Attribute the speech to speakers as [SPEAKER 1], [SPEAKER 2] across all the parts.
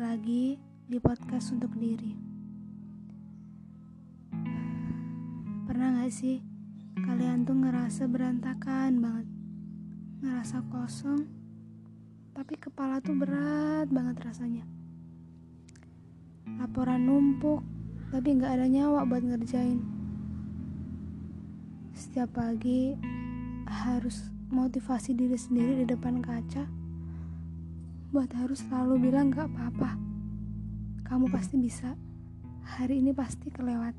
[SPEAKER 1] lagi di podcast untuk diri. Pernah gak sih kalian tuh ngerasa berantakan banget, ngerasa kosong, tapi kepala tuh berat banget rasanya. Laporan numpuk, tapi gak ada nyawa buat ngerjain. Setiap pagi harus motivasi diri sendiri di depan kaca buat harus selalu bilang gak apa-apa. Kamu pasti bisa. Hari ini pasti kelewat.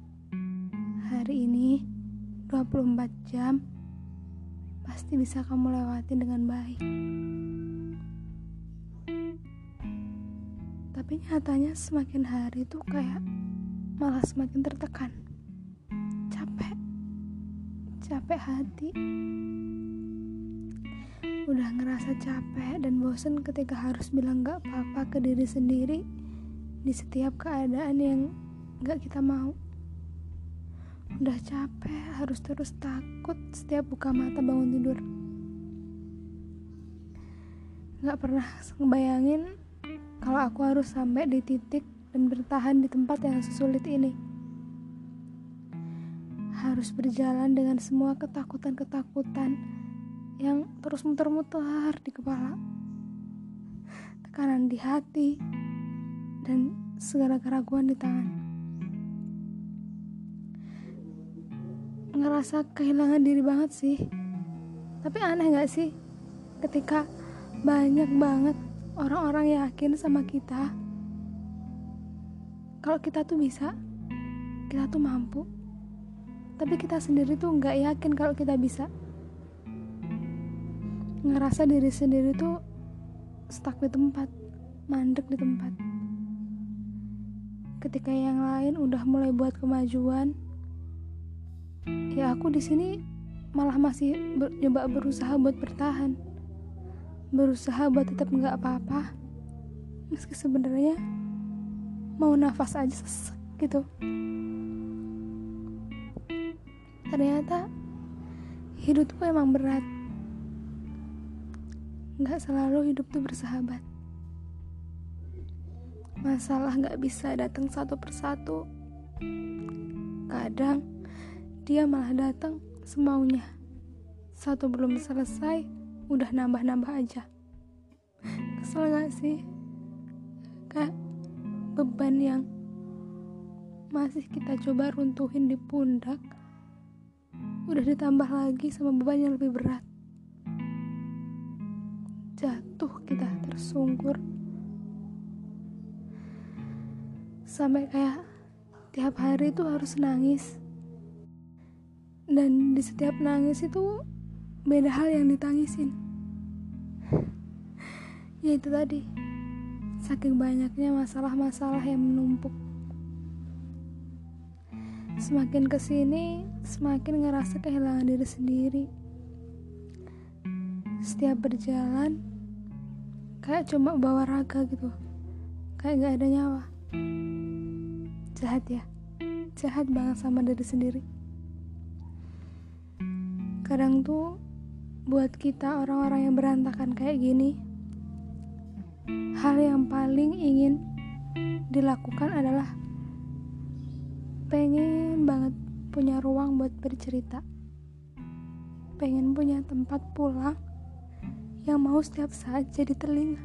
[SPEAKER 1] Hari ini 24 jam pasti bisa kamu lewati dengan baik. Tapi nyatanya semakin hari tuh kayak malah semakin tertekan. Capek. Capek hati udah ngerasa capek dan bosen ketika harus bilang gak apa-apa ke diri sendiri di setiap keadaan yang gak kita mau. Udah capek harus terus takut setiap buka mata bangun tidur. Gak pernah ngebayangin kalau aku harus sampai di titik dan bertahan di tempat yang sesulit ini. Harus berjalan dengan semua ketakutan-ketakutan yang terus muter-muter di kepala tekanan di hati dan segala keraguan di tangan. Ngerasa kehilangan diri banget sih. Tapi aneh gak sih ketika banyak banget orang-orang yakin sama kita? Kalau kita tuh bisa kita tuh mampu. Tapi kita sendiri tuh nggak yakin kalau kita bisa ngerasa diri sendiri tuh stuck di tempat, mandek di tempat. Ketika yang lain udah mulai buat kemajuan, ya aku di sini malah masih ber, coba berusaha buat bertahan, berusaha buat tetap nggak apa-apa, meski sebenarnya mau nafas aja sesek gitu. Ternyata hidup tuh emang berat Gak selalu hidup tuh bersahabat. Masalah gak bisa datang satu persatu. Kadang dia malah datang semaunya. Satu belum selesai, udah nambah-nambah aja. Kesel gak sih? Kak, beban yang masih kita coba runtuhin di pundak udah ditambah lagi sama beban yang lebih berat jatuh kita tersungkur. Sampai kayak tiap hari itu harus nangis. Dan di setiap nangis itu beda hal yang ditangisin. Ya itu tadi saking banyaknya masalah-masalah yang menumpuk. Semakin ke sini semakin ngerasa kehilangan diri sendiri. Setiap berjalan kayak cuma bawa raga gitu. Kayak gak ada nyawa. Jahat ya. Jahat banget sama diri sendiri. Kadang tuh buat kita orang-orang yang berantakan kayak gini hal yang paling ingin dilakukan adalah pengen banget punya ruang buat bercerita. Pengen punya tempat pulang yang mau setiap saat jadi telinga.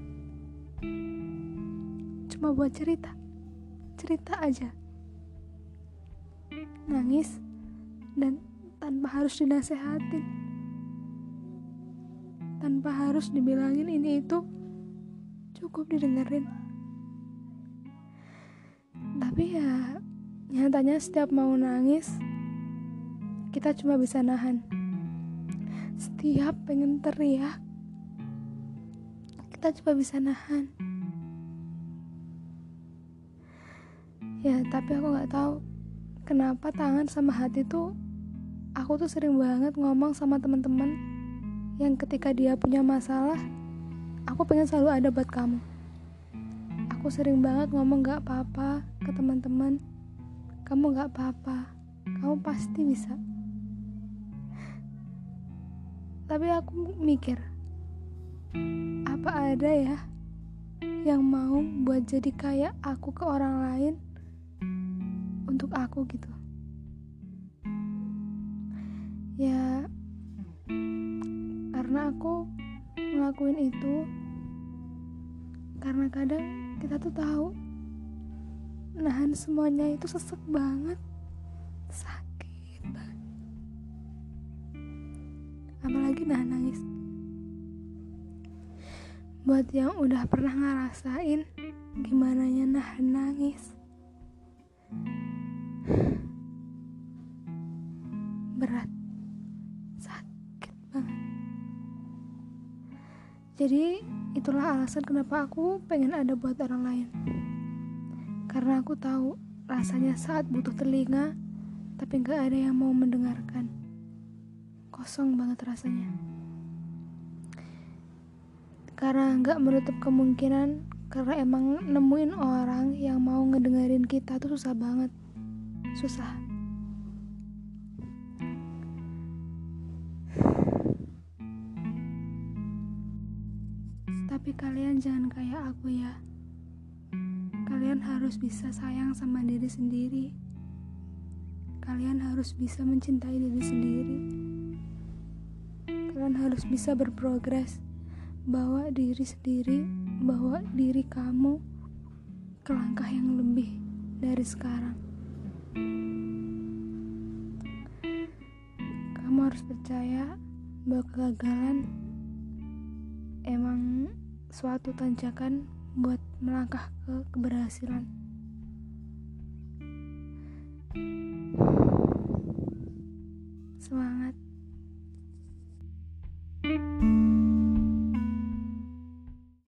[SPEAKER 1] Cuma buat cerita, cerita aja. Nangis dan tanpa harus dinasehatin. Tanpa harus dibilangin ini itu cukup didengerin. Tapi ya nyatanya setiap mau nangis kita cuma bisa nahan. Setiap pengen teriak kita coba bisa nahan. Ya tapi aku nggak tahu kenapa tangan sama hati tuh aku tuh sering banget ngomong sama teman-teman yang ketika dia punya masalah aku pengen selalu ada buat kamu. Aku sering banget ngomong gak apa-apa ke teman-teman. Kamu gak apa-apa kamu pasti bisa. Tapi aku mikir apa ada ya yang mau buat jadi kayak aku ke orang lain untuk aku gitu? Ya karena aku ngelakuin itu karena kadang kita tuh tahu nahan semuanya itu sesek banget sakit banget. Apalagi nahan nangis buat yang udah pernah ngerasain gimana ya nahan nangis? Berat. Sakit banget. Jadi itulah alasan kenapa aku pengen ada buat orang lain. Karena aku tahu rasanya saat butuh telinga tapi gak ada yang mau mendengarkan. Kosong banget rasanya karena nggak menutup kemungkinan karena emang nemuin orang yang mau ngedengerin kita tuh susah banget. Susah. Tapi kalian jangan kayak aku ya. Kalian harus bisa sayang sama diri sendiri. Kalian harus bisa mencintai diri sendiri. Kalian harus bisa berprogres bawa diri sendiri, bawa diri kamu ke langkah yang lebih dari sekarang. Kamu harus percaya bahwa kegagalan emang suatu tanjakan buat melangkah ke keberhasilan. Semangat!